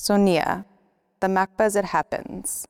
Sonia, the MACBA as it happens.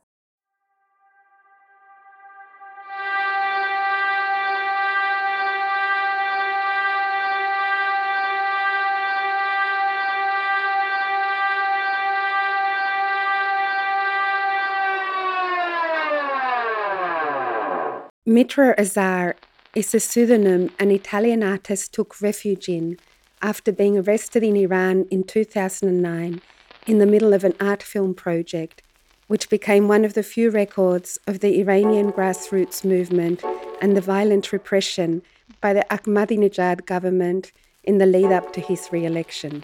Mitra Azar is a pseudonym an Italian artist took refuge in after being arrested in Iran in 2009 in the middle of an art film project, which became one of the few records of the Iranian grassroots movement and the violent repression by the Ahmadinejad government in the lead up to his re election.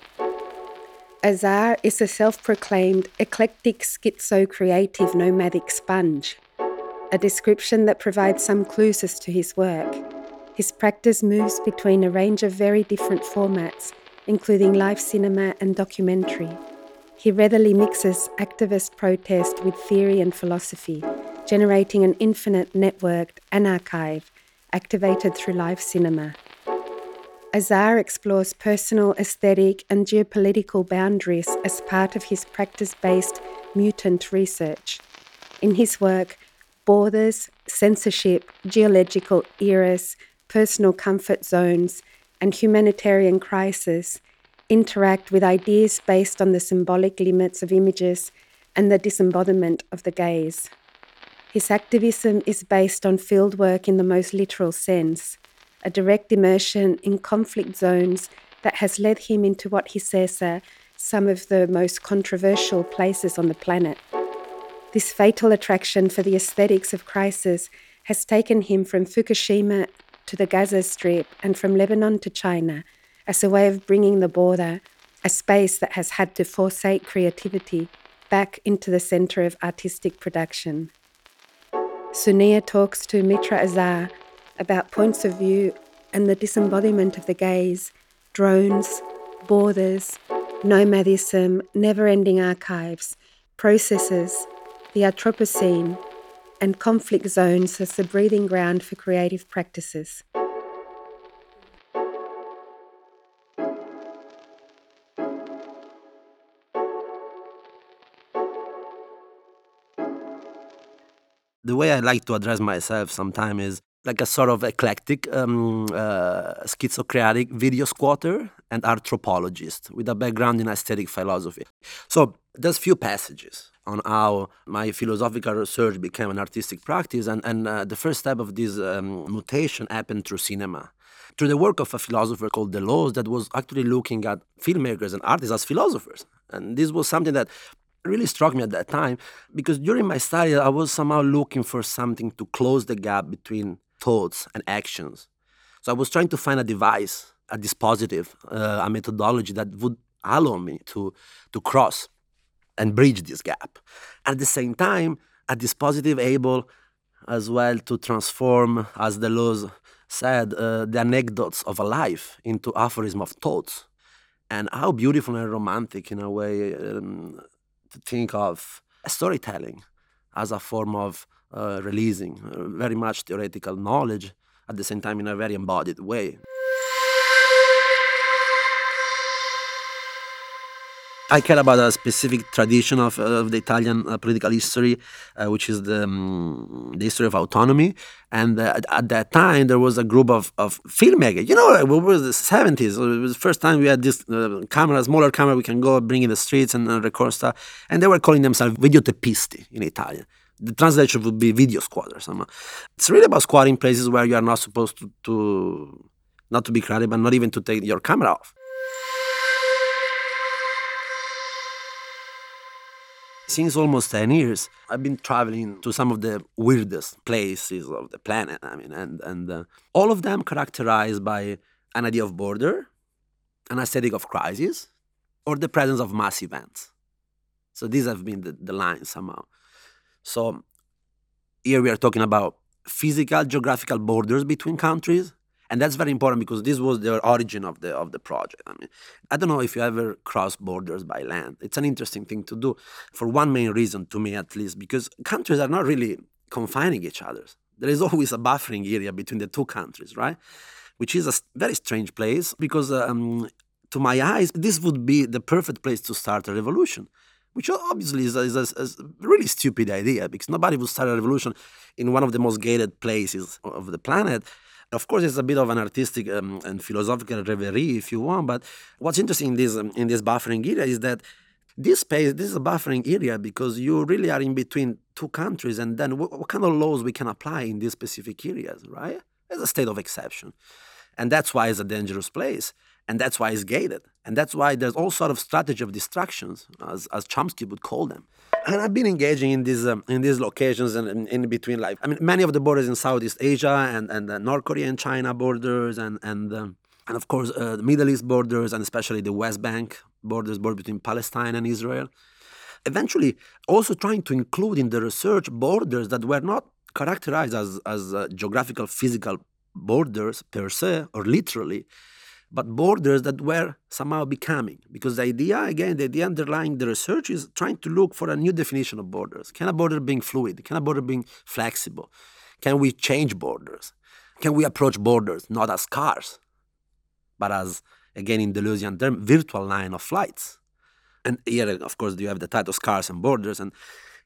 Azar is a self proclaimed eclectic schizo creative nomadic sponge a description that provides some clues as to his work. His practice moves between a range of very different formats, including live cinema and documentary. He readily mixes activist protest with theory and philosophy, generating an infinite networked an archive activated through live cinema. Azar explores personal, aesthetic, and geopolitical boundaries as part of his practice based mutant research. In his work, borders, censorship, geological eras, personal comfort zones, and humanitarian crisis interact with ideas based on the symbolic limits of images and the disembodiment of the gaze. His activism is based on fieldwork in the most literal sense, a direct immersion in conflict zones that has led him into what he says are some of the most controversial places on the planet. This fatal attraction for the aesthetics of crisis has taken him from Fukushima to the Gaza Strip and from Lebanon to China as a way of bringing the border, a space that has had to forsake creativity, back into the center of artistic production. Sonia talks to Mitra Azar about points of view and the disembodiment of the gaze, drones, borders, nomadism, never ending archives, processes, the Anthropocene, and conflict zones as the breathing ground for creative practices. The way I like to address myself sometimes is like a sort of eclectic, um, uh, schizocratic video squatter and anthropologist with a background in aesthetic philosophy. So there's few passages on how my philosophical research became an artistic practice. And, and uh, the first step of this um, mutation happened through cinema, through the work of a philosopher called Deleuze that was actually looking at filmmakers and artists as philosophers. And this was something that really struck me at that time because during my study, I was somehow looking for something to close the gap between thoughts and actions. So I was trying to find a device, a dispositive, uh, a methodology that would allow me to, to cross and bridge this gap. At the same time, a dispositive able as well to transform, as Deleuze said, uh, the anecdotes of a life into aphorism of thoughts. And how beautiful and romantic, in a way, um, think of storytelling as a form of uh, releasing uh, very much theoretical knowledge at the same time in a very embodied way. I care about a specific tradition of, of the Italian uh, political history, uh, which is the, um, the history of autonomy. And uh, at that time, there was a group of, of filmmakers. You know, it was the 70s. It was the first time we had this uh, camera, smaller camera we can go bring in the streets and record stuff. And they were calling themselves videoteppisti in Italian. The translation would be video squatters. It's really about squatting places where you are not supposed to, to not to be crowded, but not even to take your camera off. Since almost 10 years, I've been traveling to some of the weirdest places of the planet. I mean, and, and uh, all of them characterized by an idea of border, an aesthetic of crisis, or the presence of mass events. So these have been the, the lines somehow. So here we are talking about physical, geographical borders between countries, and that's very important because this was the origin of the of the project. I mean, I don't know if you ever cross borders by land. It's an interesting thing to do, for one main reason, to me at least, because countries are not really confining each other. There is always a buffering area between the two countries, right? Which is a very strange place because, um, to my eyes, this would be the perfect place to start a revolution which obviously is a, is, a, is a, really stupid idea because nobody would start a revolution in one of the most gated places of the planet. Of course, it's a bit of an artistic um, and philosophical reverie, if you want. But what's interesting in this um, in this buffering area is that this space, this is a buffering area because you really are in between two countries, and then what, what kind of laws we can apply in these specific areas, right? It's a state of exception, and that's why it's a dangerous place and that's why it's gated. And that's why there's all sort of strategy of distractions as, as chomsky would call them. And i've been engaging in these um, in these locations and in, in, between life. i mean many of the borders in southeast asia and and the north korea and china borders and and um, and of course uh, the middle east borders and especially the west bank borders border between palestine and israel. Eventually also trying to include in the research borders that were not characterized as as uh, geographical physical borders per se or literally but borders that were somehow becoming. Because the idea, again, the idea underlying the research is trying to look for a new definition of borders. Can a border being fluid? Can a border being flexible? Can we change borders? Can we approach borders not as cars, but as, again, in Deleuzian term, virtual line of flights? And here, of course, you have the title Cars and Borders. And,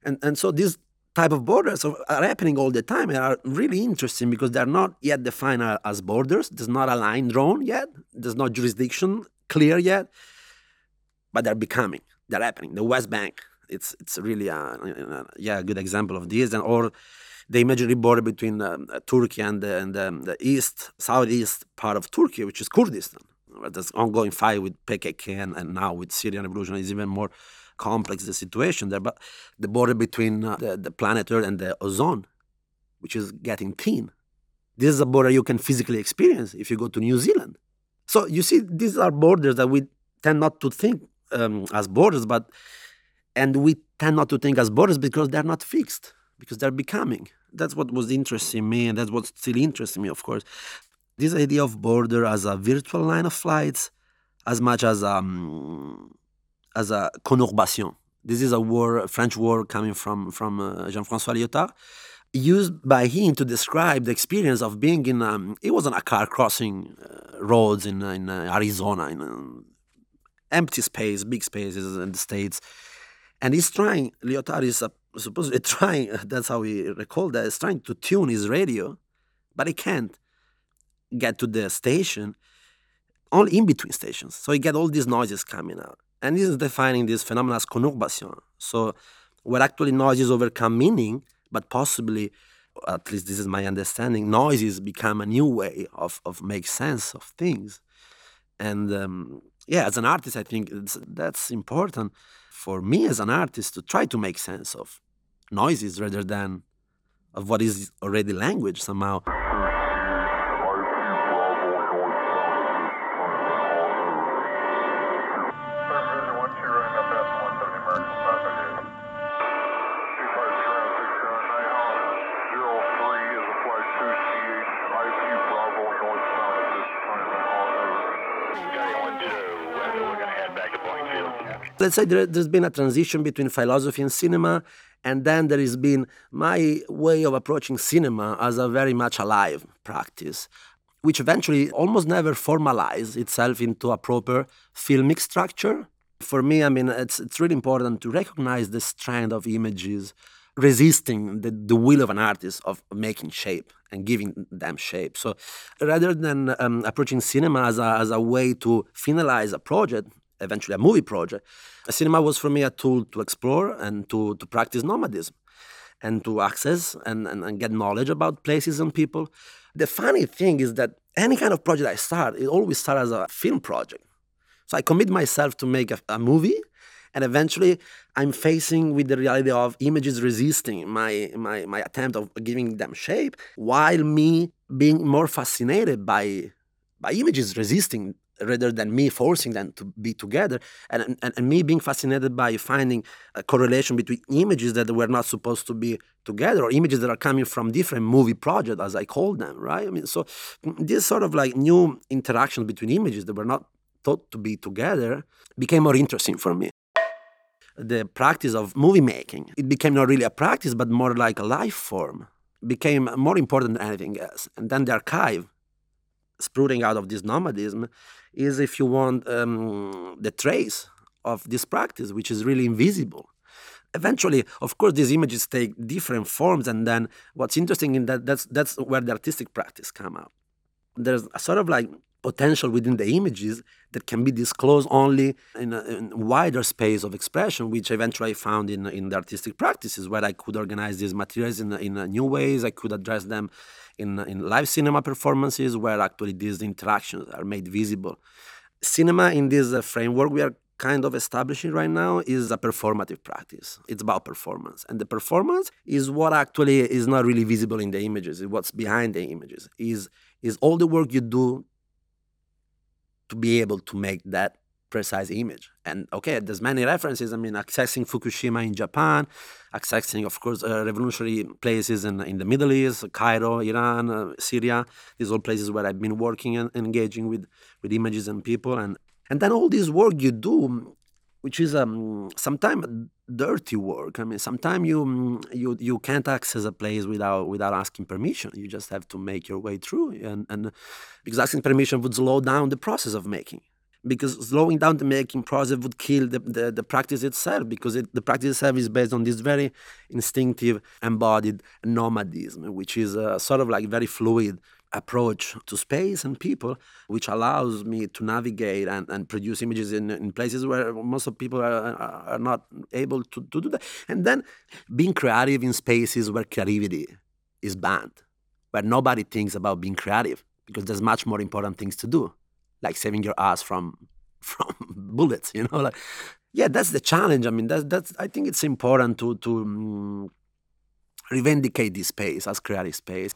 and, and so this type of borders are happening all the time and are really interesting because they're not yet defined as borders. There's not a line drawn yet. There's no jurisdiction clear yet, but they're becoming. They're happening. The West Bank, it's it's really a, a yeah a good example of this, and or the imaginary border between um, Turkey and the, and the, the east southeast part of Turkey, which is Kurdistan. There's ongoing fight with PKK and, and now with Syrian revolution is even more complex the situation there, but the border between uh, the, the planet Earth and the ozone, which is getting thin. This is a border you can physically experience if you go to New Zealand. So you see, these are borders that we tend not to think um, as borders, but and we tend not to think as borders because they're not fixed, because they're becoming. That's what was interesting me, and that's what still interests me, of course. This idea of border as a virtual line of flights, as much as um, as a conurbation. This is a word, a French word coming from, from uh, Jean-François Lyotard, used by him to describe the experience of being in, um, it wasn't a car crossing uh, roads in, in uh, Arizona, in um, empty space, big spaces in the States. And he's trying, Lyotard is uh, supposedly trying, that's how we recall that, is trying to tune his radio, but he can't get to the station only in between stations. So he get all these noises coming out. And this is defining this phenomenon as conurbation. So, where actually noises overcome meaning, but possibly, at least this is my understanding, noises become a new way of, of make sense of things. And um, yeah, as an artist, I think that's important for me as an artist to try to make sense of noises rather than of what is already language somehow. Let's say there, has been a transition between philosophy and cinema, and then there has been my way of approaching cinema as a very much alive practice, which eventually almost never formalized itself into a proper filmic structure. For me, I mean, it's, it's really important to recognize the strand of images resisting the, the will of an artist of making shape and giving them shape. So rather than um, approaching cinema as a, as a way to finalize a project, eventually a movie project, a cinema was for me a tool to explore and to, to practice nomadism and to access and, and, and get knowledge about places and people. The funny thing is that any kind of project I start, it always starts as a film project. So I commit myself to make a, a movie and eventually i'm facing with the reality of images resisting my, my, my attempt of giving them shape while me being more fascinated by, by images resisting rather than me forcing them to be together. And, and, and me being fascinated by finding a correlation between images that were not supposed to be together or images that are coming from different movie projects as i call them right? I mean so mm, this sort of like new interactions between images that were not thought to be together became more interesting for me. The practice of movie making it became not really a practice but more like a life form became more important than anything else. And then the archive sprouting out of this nomadism is, if you want, um, the trace of this practice, which is really invisible. Eventually, of course, these images take different forms, and then what's interesting in that that's that's where the artistic practice come out. There's a sort of like potential within the images that can be disclosed only in a, in a wider space of expression, which eventually I found in, in the artistic practices, where I could organize these materials in, in new ways. I could address them in, in live cinema performances, where actually these interactions are made visible. Cinema, in this uh, framework we are kind of establishing right now, is a performative practice. It's about performance. And the performance is what actually is not really visible in the images, it's what's behind the images, is, is all the work you do to be able to make that precise image. And okay, there's many references. I mean, accessing Fukushima in Japan, accessing, of course, uh, revolutionary places in, in the Middle East, Cairo, Iran, uh, Syria. These are all places where I've been working and engaging with, with images and people. And, and then all this work you do, which is um, sometimes dirty work. I mean, sometimes you, you you can't access a place without without asking permission. You just have to make your way through, and, and because asking permission would slow down the process of making because slowing down the making process would kill the, the, the practice itself because it, the practice itself is based on this very instinctive embodied nomadism which is a sort of like very fluid approach to space and people which allows me to navigate and, and produce images in, in places where most of people are, are not able to, to do that. And then being creative in spaces where creativity is banned where nobody thinks about being creative because there's much more important things to do like saving your ass from from bullets you know like yeah that's the challenge. I mean that's that's i think it's important to to um, revindicate this space as creative space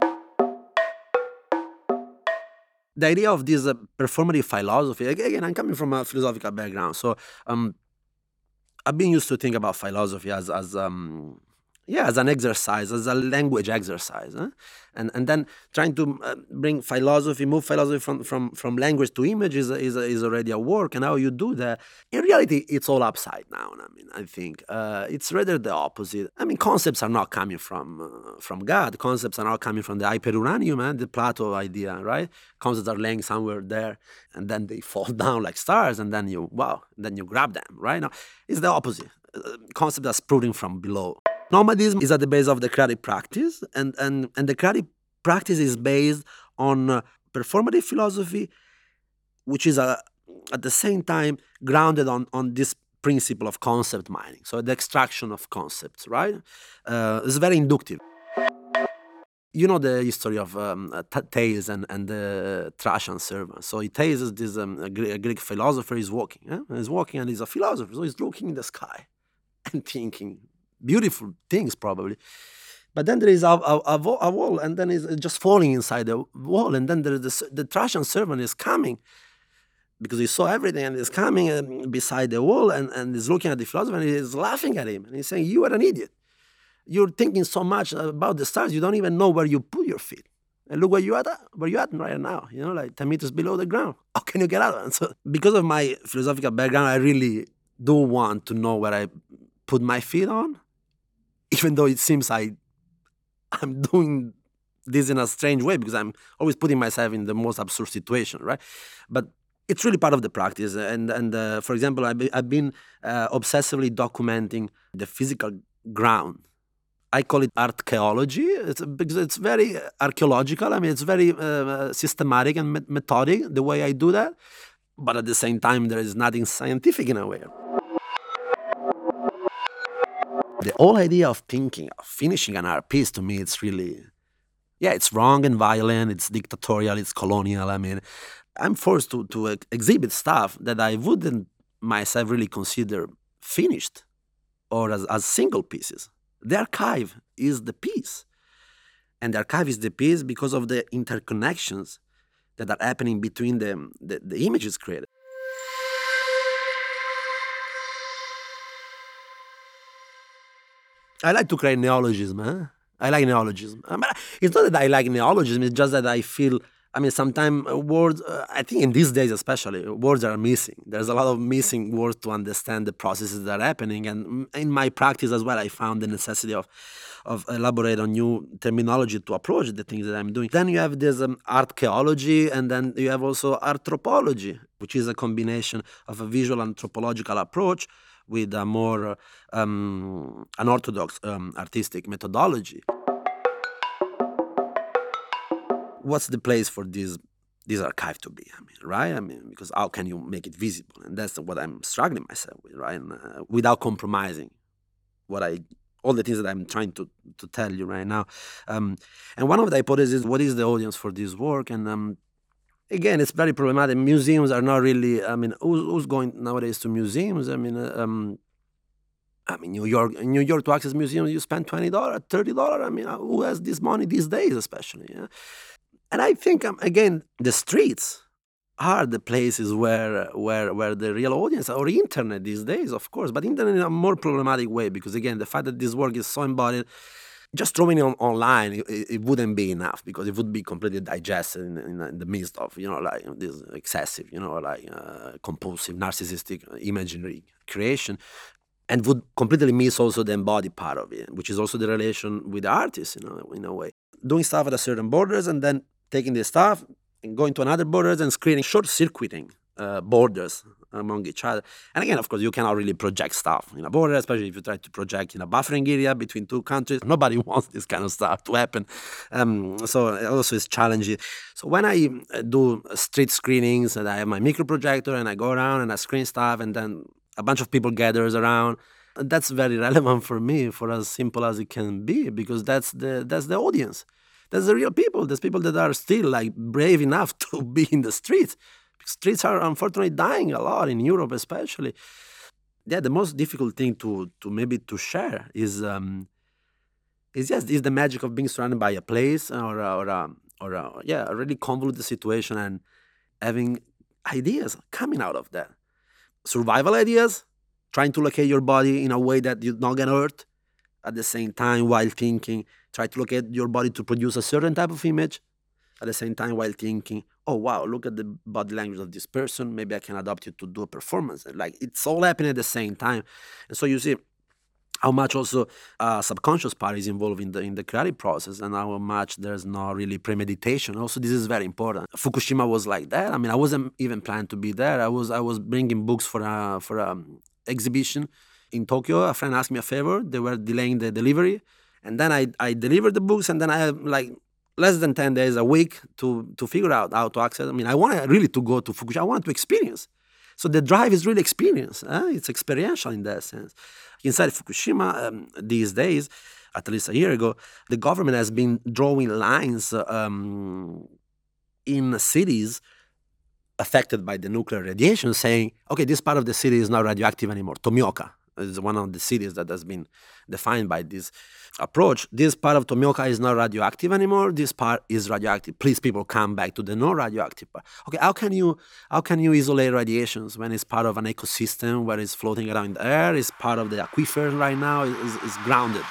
the idea of this uh, performative philosophy again i'm coming from a philosophical background so um i've been used to think about philosophy as as um yeah as an exercise as a language exercise huh? and and then trying to uh, bring philosophy move philosophy from from from language to image is, is, is already a work and how you do that in reality it's all upside down i mean i think. Uh, it's rather the opposite. I mean concepts are not coming from uh, from god. Concepts are not coming from the hyperuranium and the plato idea right? Concepts are laying somewhere there and then they fall down like stars and then you wow then you grab them right? Now it's the opposite. Uh, concept that's sprouting from below Nomadism is at the base of the creative practice, and, and, and the creative practice is based on uh, performative philosophy, which is uh, at the same time grounded on, on this principle of concept mining, so the extraction of concepts, right? Uh, it's very inductive. You know the history of um, Thales and, and the Thracian servant. So Thales is this um, a Greek philosopher. He's walking, eh? he's walking, and he's a philosopher. So he's looking in the sky and thinking, beautiful things probably. But then there is a, a, a, a wall and then it's just falling inside the wall and then there is the, the Thracian servant is coming because he saw everything and is coming um, beside the wall and, and is looking at the philosopher and he's laughing at him and he's saying you are an idiot. You're thinking so much about the stars you don't even know where you put your feet. And look where you at where you at right now you know like 10 meters below the ground. How can you get out? And so because of my philosophical background i really do want to know where i put my feet on even though it seems I I'm doing this in a strange way because I'm always putting myself in the most absurd situation, right? But it's really part of the practice. And and uh, for example, I've, I've been uh, obsessively documenting the physical ground. I call it archaeology because it's very archaeological. I mean, it's very uh, systematic and methodic the way I do that. But at the same time, there is nothing scientific in a way the whole idea of thinking of finishing an art piece to me it's really yeah it's wrong and violent it's dictatorial it's colonial. I mean i'm forced to, to exhibit stuff that i wouldn't myself really consider finished or as, as single pieces. The archive is the piece. And the archive is the piece because of the interconnections that are happening between the, the, the images created I like to create neologism. Huh? I like neologism. I mean, it's not that I like neologism. It's just that I feel I mean, sometimes words, uh, I think in these days especially, words are missing. There's a lot of missing words to understand the processes that are happening. And in my practice as well, I found the necessity of, of elaborate on new terminology to approach the things that I'm doing. Then you have this um, archaeology, and then you have also anthropology, which is a combination of a visual anthropological approach with a more um, unorthodox um, artistic methodology what's the place for this this archive to be? I mean, right? I mean, because how can you make it visible? And that's what I'm struggling myself with, right? And, uh, without compromising what I all the things that I'm trying to to tell you right now. Um, and one of the hypotheses is what is the audience for this work? And um, again, it's very problematic. Museums are not really. I mean, who's, who's going nowadays to museums? I mean. Uh, um, I mean, New York, New York to access museums, you spend twenty dollars, thirty dollars. I mean, uh, who has this money these days, especially? Yeah? And I think um, again, the streets are the places where where where the real audience or internet these days, of course, but internet in a more problematic way because again, the fact that this work is so embodied. Just throwing it on, online, it, it, wouldn't be enough because it would be completely digested in, in, in the midst of, you know, like this excessive, you know, like uh, compulsive, narcissistic imaginary creation and would completely miss also the embodied part of it, which is also the relation with the artist, you know, in a way. Doing stuff at a certain borders and then taking the stuff and going to another borders and screening short circuiting uh, borders among each other. And again, of course, you cannot really project stuff in a border, especially if you try to project in a buffering area between two countries. Nobody wants this kind of stuff to happen. Um, so also it's challenging. So when I uh, do street screenings and I have my micro projector and I go around and I screen stuff and then a bunch of people gathers around, that's very relevant for me, for as simple as it can be, because that's the that's the audience. There's the real people. There's people that are still like brave enough to be in the streets. Streets are unfortunately dying a lot in Europe, especially. Yeah, the most difficult thing to to maybe to share is um, is yes, is the magic of being surrounded by a place or or or a, yeah, a really convoluted situation and having ideas coming out of that. Survival ideas, trying to locate your body in a way that you're not gonna hurt, at the same time while thinking try to locate your body to produce a certain type of image at the same time while thinking oh wow look at the body language of this person. Maybe i can adopt it to do a performance. Like it's all happening at the same time. And so you see how much also uh, subconscious part is involved in the in the creative process and how much there's not really premeditation. Also this is very important. Fukushima was like that. I mean i wasn't even planning to be there. I was i was bringing books for a for a exhibition in tokyo. A friend asked me a favor. They were delaying the delivery. And then I, I delivered the books and then I like less than 10 days a week to to figure out how to access i mean i want really to go to fukushima i want to experience. So the drive is really experience eh? it's experiential in that sense. Inside fukushima um, these days at least a year ago the government has been drawing lines um, in cities affected by the nuclear radiation saying okay this part of the city is not radioactive anymore. Tomioka is one of the cities that has been defined by this approach. This part of Tomioka is not radioactive anymore. This part is radioactive. Please, people, come back to the non-radioactive part. Okay, how can you how can you isolate radiations when it's part of an ecosystem where it's floating around in the air? It's part of the aquifer right now. is grounded.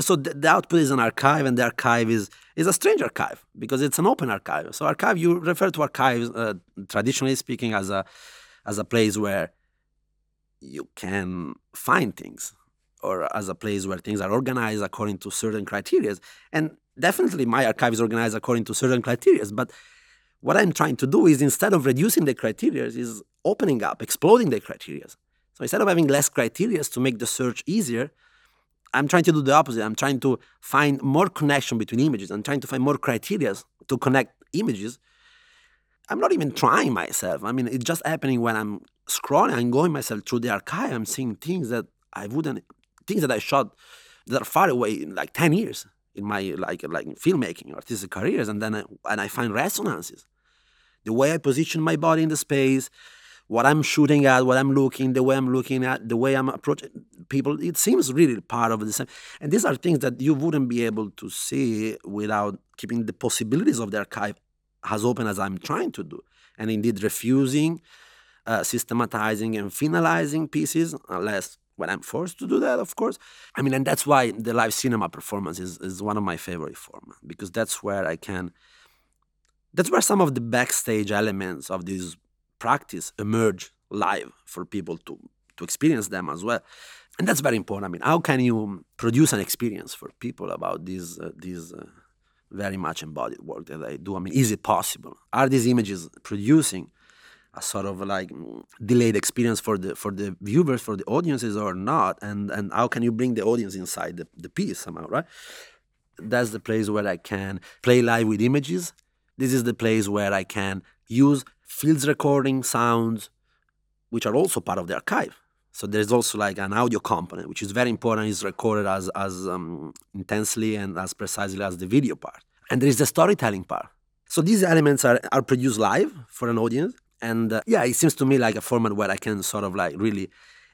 So the, the output is an archive, and the archive is is a strange archive because it's an open archive. So archive, you refer to archives uh, traditionally speaking as a as a place where you can find things or as a place where things are organized according to certain criteria. And definitely my archive is organized according to certain criteria. But what I'm trying to do is instead of reducing the criteria, is opening up, exploding the criteria. So instead of having less criteria to make the search easier, I'm trying to do the opposite. I'm trying to find more connection between images. I'm trying to find more criteria to connect images I'm not even trying myself. I mean, it's just happening when I'm scrolling and going myself through the archive. I'm seeing things that I wouldn't, things that I shot that are far away in like 10 years in my like like filmmaking artistic careers. And then I, and I find resonances. The way I position my body in the space, what I'm shooting at, what I'm looking, the way I'm looking at, the way I'm approaching people, it seems really part of the same. And these are things that you wouldn't be able to see without keeping the possibilities of the archive as open as I'm trying to do, and indeed refusing, uh, systematizing, and finalizing pieces unless when I'm forced to do that, of course. I mean, and that's why the live cinema performance is, is one of my favorite forms because that's where I can, that's where some of the backstage elements of this practice emerge live for people to, to experience them as well. And that's very important. I mean, how can you produce an experience for people about these, uh, this uh, very much embodied work that I do? I mean, is it possible? Are these images producing a sort of like delayed experience for the for the viewers for the audiences or not and and how can you bring the audience inside the, the piece somehow right that's the place where i can play live with images this is the place where i can use fields recording sounds which are also part of the archive so there's also like an audio component which is very important is recorded as as um, intensely and as precisely as the video part. And there is the storytelling part. So these elements are, are produced live for an audience. And uh, yeah, it seems to me like a format where I can sort of like really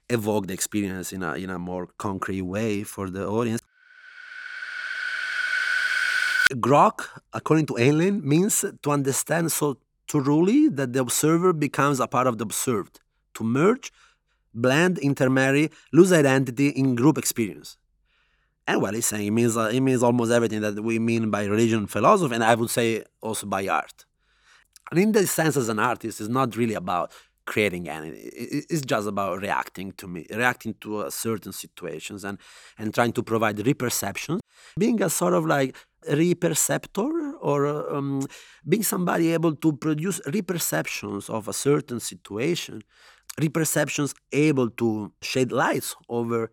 evoke the experience in a in a more concrete way for the audience. Grok, according to Heinlein, means to understand so truly that the observer becomes a part of the observed, to merge, blend, intermarry, lose identity in group experience. And well, he's saying it means uh, it means almost everything that we mean by religion philosophy, and I would say also by art. And in this sense, as an artist, it's not really about creating anything. It's just about reacting to me, reacting to uh, certain situations and, and trying to provide reperceptions, Being a sort of like reperceptor or uh, um, being somebody able to produce reperceptions of a certain situation, reperceptions able to shed lights over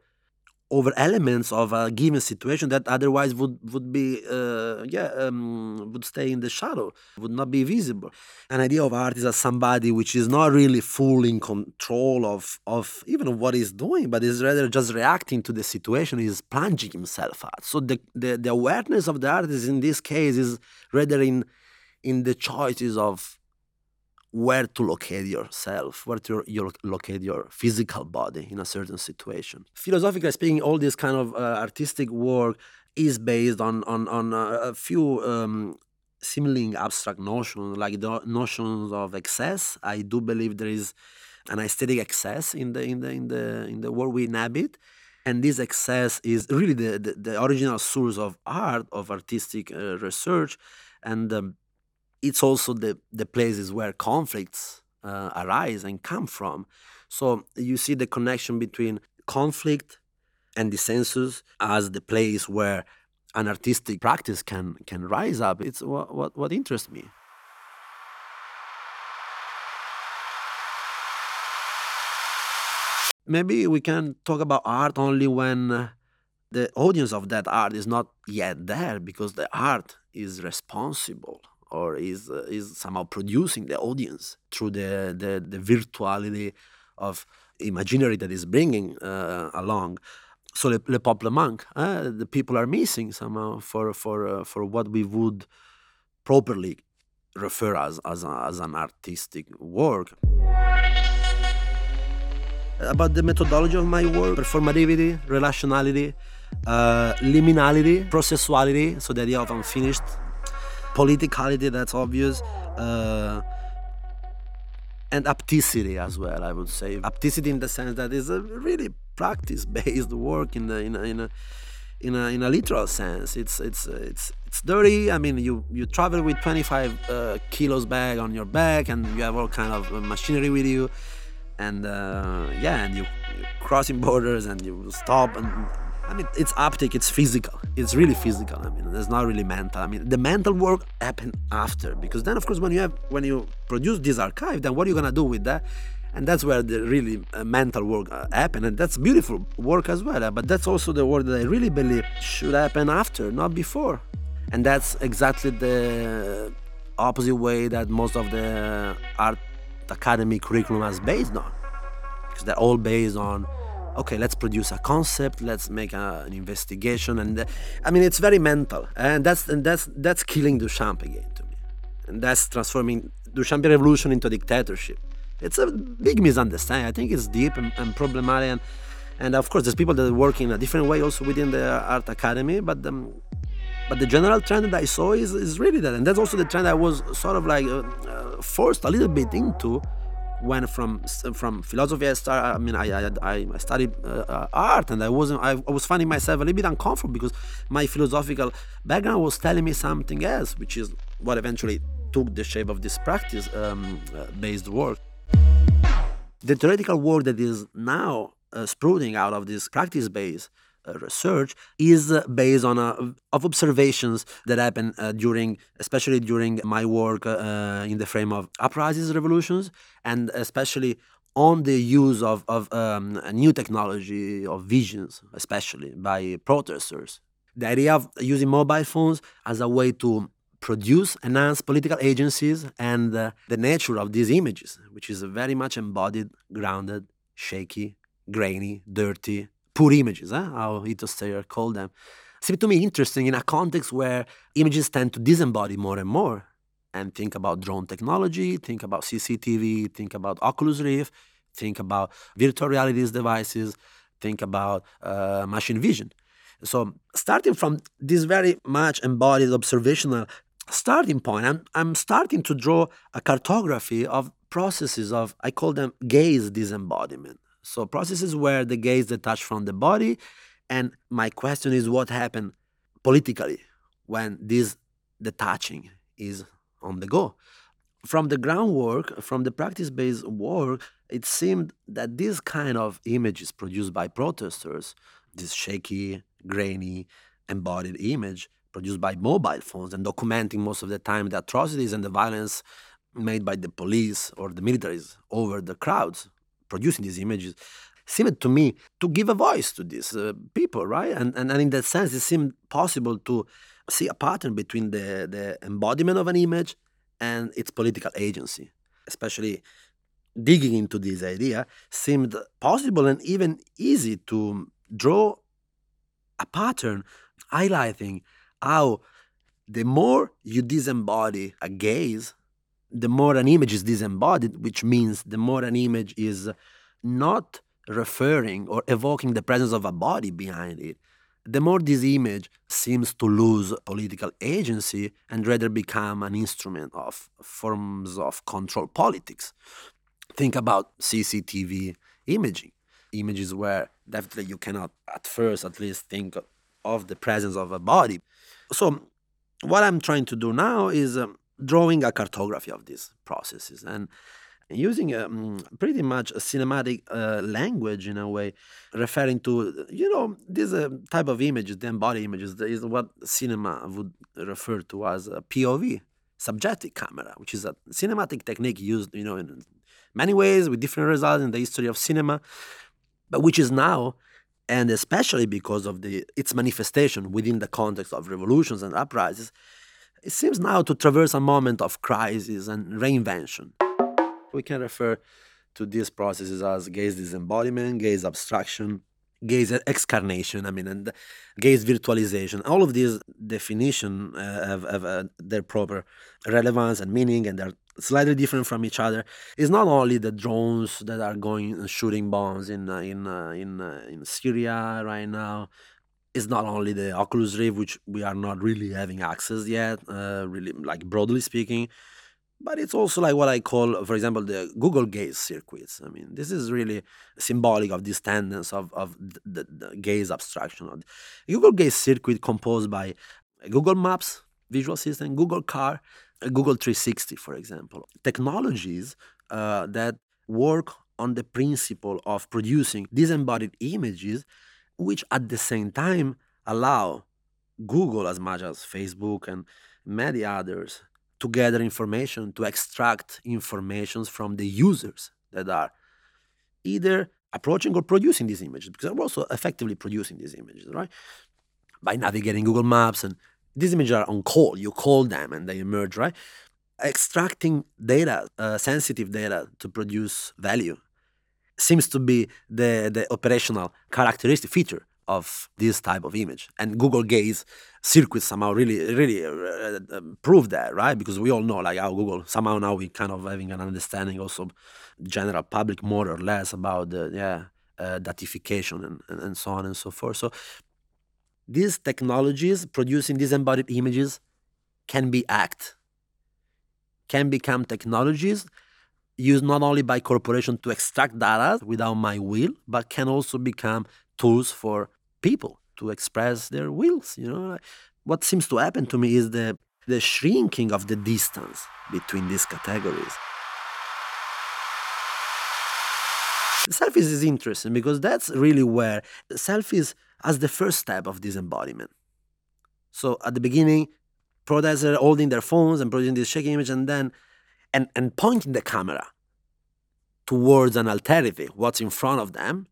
over elements of a given situation that otherwise would would be uh, yeah um, would stay in the shadow would not be visible. An idea of art is as somebody which is not really fully in control of of even what he's doing but is rather just reacting to the situation he's plunging himself at so the, the the awareness of the artist in this case is rather in in the choices of where to locate yourself, where to locate your physical body in a certain situation. Philosophically speaking, all this kind of uh, artistic work is based on on, on a, few um, seemingly abstract notions, like the notions of excess. I do believe there is an aesthetic excess in the in the in the in the world we inhabit. And this excess is really the, the, the original source of art, of artistic uh, research. And um, it's also the, the places where conflicts uh, arise and come from. So you see the connection between conflict and dissensus as the place where an artistic practice can can rise up. It's what what, what interests me. Maybe we can talk about art only when the audience of that art is not yet there because the art is responsible or is uh, is somehow producing the audience through the the, the virtuality of imaginary that is bringing uh, along. So le, le peuple manque. Uh, the people are missing somehow for for uh, for what we would properly refer as as, a, as an artistic work. About the methodology of my work, performativity, relationality, uh, liminality, processuality, so the idea of unfinished politicality that's obvious. Uh, and apticity as well i would say. Apticity in the sense that is a really practice based work in the in a, in a in a, in a literal sense. It's it's it's it's dirty. I mean you you travel with 25 uh, kilos bag on your back and you have all kind of machinery with you. And uh, yeah and you, you're crossing borders and you stop and I mean, it's optic, it's physical. It's really physical. I mean, it's not really mental. I mean, the mental work happened after because then, of course, when you have when you produce this archive, then what are you gonna do with that? And that's where the really uh, mental work uh, happen, and that's beautiful work as well. Uh, but that's also the work that I really believe should happen after, not before. And that's exactly the opposite way that most of the art academy curriculum is based on, because they're all based on okay let's produce a concept let's make a, an investigation and uh, i mean it's very mental and that's and that's that's killing duchamp again to me. And that's transforming duchamp revolution into dictatorship. It's a big misunderstanding. I think it's deep and, and problematic and, and of course there's people that work in a different way also within the art academy but um, but the general trend that i saw is, is really that. And that's also the trend i was sort of like uh, uh, forced a little bit into went from from philosophy. I start. I mean, I I, I studied uh, uh, art, and I wasn't. I, was finding myself a little bit uncomfortable because my philosophical background was telling me something else, which is what eventually took the shape of this practice-based um, uh, work. The theoretical work that is now uh, sprouting out of this practice-based uh, research is uh, based on uh, of observations that happen during, especially during my work in the frame of uprisings, revolutions, and especially on the use of, of um, new technology of visions, especially by protesters. The idea of using mobile phones as a way to produce, enhance political agencies and uh, the nature of these images, which is very much embodied, grounded, shaky, grainy, dirty, poor images, huh? how Hito Steyerl called them, seem to me interesting in a context where images tend to disembody more and more. And think about drone technology, think about CCTV, think about Oculus Rift, think about virtual reality devices, think about uh, machine vision. So, starting from this very much embodied observational starting point, I'm, I'm starting to draw a cartography of processes of, I call them gaze disembodiment. So processes where the gaze detached from the body. And my question is what happened politically when this detaching is on the go? From the groundwork, from the practice-based work, it seemed that this kind of images produced by protesters, this shaky, grainy, embodied image produced by mobile phones and documenting most of the time the atrocities and the violence made by the police or the militaries over the crowds producing these images seemed to me to give a voice to these uh, people, right? And, and, and in that sense, it seemed possible to see a pattern between the, the embodiment of an image and its political agency, especially digging into this idea seemed possible and even easy to draw a pattern highlighting how the more you disembody a gaze the more an image is disembodied, which means the more an image is not referring or evoking the presence of a body behind it, the more this image seems to lose political agency and rather become an instrument of forms of control politics. Think about CCTV imaging, images where definitely you cannot, at first at least, think of the presence of a body. So, what I'm trying to do now is um, drawing a cartography of these processes and using a, um, pretty much a cinematic uh, language in a way, referring to you know this uh, type of images, the embodied images, is what cinema would refer to as a POV, subjective camera, which is a cinematic technique used you know in many ways with different results in the history of cinema, but which is now and especially because of the its manifestation within the context of revolutions and uprisings it seems now to traverse a moment of crisis and reinvention. We can refer to these processes as gaze disembodiment, gaze abstraction, gaze excarnation, I mean, and gaze virtualization. All of these definitions uh, have, have uh, their proper relevance and meaning, and they're slightly different from each other. It's not only the drones that are going and shooting bombs in uh, in uh, in uh, in Syria right now, it's not only the Oculus Rift, which we are not really having access yet, uh, really like broadly speaking, but it's also like what I call, for example, the Google Gaze circuits. I mean, this is really symbolic of this tendency of, of the, the gaze abstraction. Of Google Gaze circuit composed by Google Maps visual system, Google Car, Google 360, for example. Technologies uh, that work on the principle of producing disembodied images which at the same time allow Google, as much as Facebook and many others, to gather information, to extract informations from the users that are either approaching or producing these images, because they're also effectively producing these images, right? By navigating Google Maps and these images are on call. You call them and they emerge, right? Extracting data, uh, sensitive data to produce value seems to be the, the operational characteristic feature of this type of image. And Google Gaze circuits somehow really, really uh, uh, prove that, right? Because we all know, like how Google somehow now we kind of having an understanding also general public more or less about the yeah uh, datification and, and, and so on and so forth. So these technologies producing these embodied images can be act, can become technologies used not only by corporations to extract data without my will, but can also become tools for people to express their wills. You know, what seems to happen to me is the the shrinking of the distance between these categories. Selfies is interesting because that's really where selfies as the first step of this embodiment. So at the beginning, protesters are holding their phones and producing this shaking image and then and, and pointing the camera towards an alternative, what's in front of them,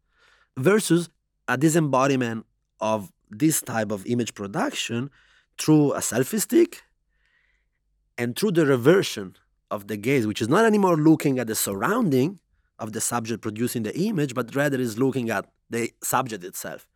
versus a disembodiment of this type of image production through a selfie stick and through the reversion of the gaze, which is not anymore looking at the surrounding of the subject producing the image, but rather is looking at the subject itself.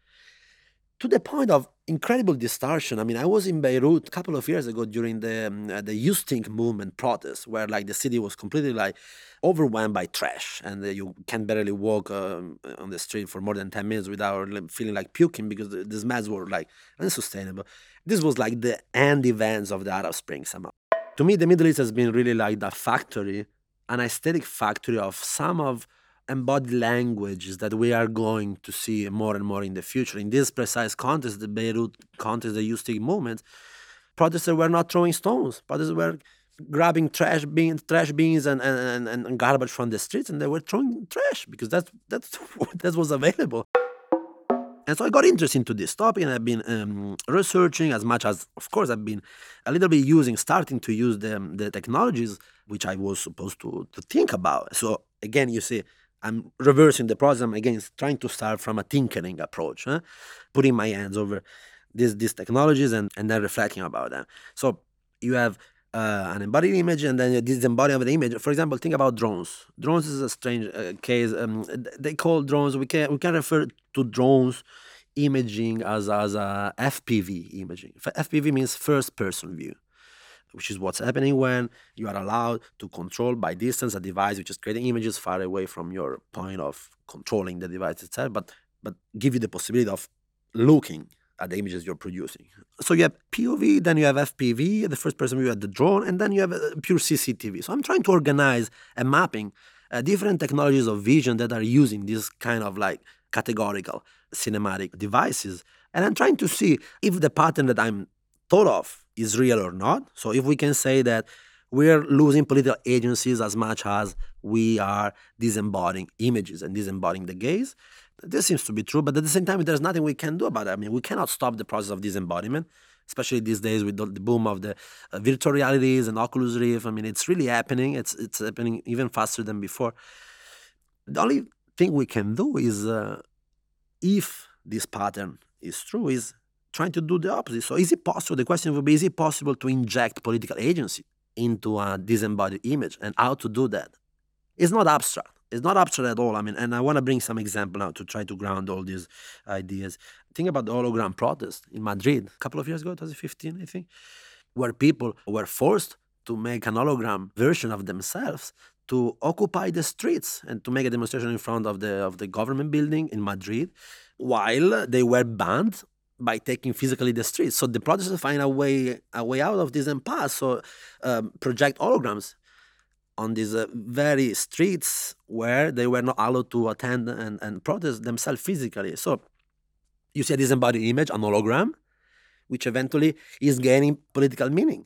To the point of incredible distortion. I mean, I was in Beirut a couple of years ago during the um, uh, the You Stink movement protests, where like the city was completely like overwhelmed by trash, and uh, you can barely walk um, on the street for more than ten minutes without feeling like puking because the, the smells were like unsustainable. This was like the end events of the Arab Spring somehow. To me, the Middle East has been really like the factory, an aesthetic factory of some of embodied languages that we are going to see more and more in the future. In this precise context, the Beirut context, the You Stink movement, protesters were not throwing stones. Protesters were grabbing trash beans, trash and, and, and, and garbage from the streets, and they were throwing trash because that's that's that was available. And so I got interested into this topic, and I've been um, researching as much as, of course, I've been a little bit using, starting to use the, the technologies which I was supposed to, to think about. So again, you see, I'm reversing the process. I'm again trying to start from a tinkering approach, huh? putting my hands over these these technologies and, and then reflecting about them. So you have uh, an embodied image and then of the image. For example, think about drones. Drones is a strange uh, case. Um, they call drones. We can we can refer to drones imaging as as a FPV imaging. FPV means first person view which is what's happening when you are allowed to control by distance a device which is creating images far away from your point of controlling the device itself, but but give you the possibility of looking at the images you're producing. So you have POV, then you have FPV, the first person view at the drone, and then you have uh, pure CCTV. So I'm trying to organize a mapping uh, different technologies of vision that are using this kind of like categorical cinematic devices. And I'm trying to see if the pattern that I'm thought of is real or not. So if we can say that we're losing political agencies as much as we are disembodying images and disembodying the gaze, this seems to be true. But at the same time, there's nothing we can do about it. I mean, we cannot stop the process of disembodiment, especially these days with the, boom of the uh, virtual realities and Oculus Rift. I mean, it's really happening. It's it's happening even faster than before. The only thing we can do is, uh, if this pattern is true, is trying to do the opposite. So is it possible? The question would be: Is it possible to inject political agency into a disembodied image, and how to do that? It's not abstract. It's not abstract at all. I mean, and I want to bring some example now to try to ground all these ideas. Think about the hologram protest in Madrid a couple of years ago, 2015, I think, where people were forced to make an hologram version of themselves to occupy the streets and to make a demonstration in front of the of the government building in Madrid, while they were banned by taking physically the streets. So the protesters find a way a way out of this impasse. So um, project holograms on these uh, very streets where they were not allowed to attend and, and protest themselves physically. So you see a disembodied image, an hologram, which eventually is gaining political meaning.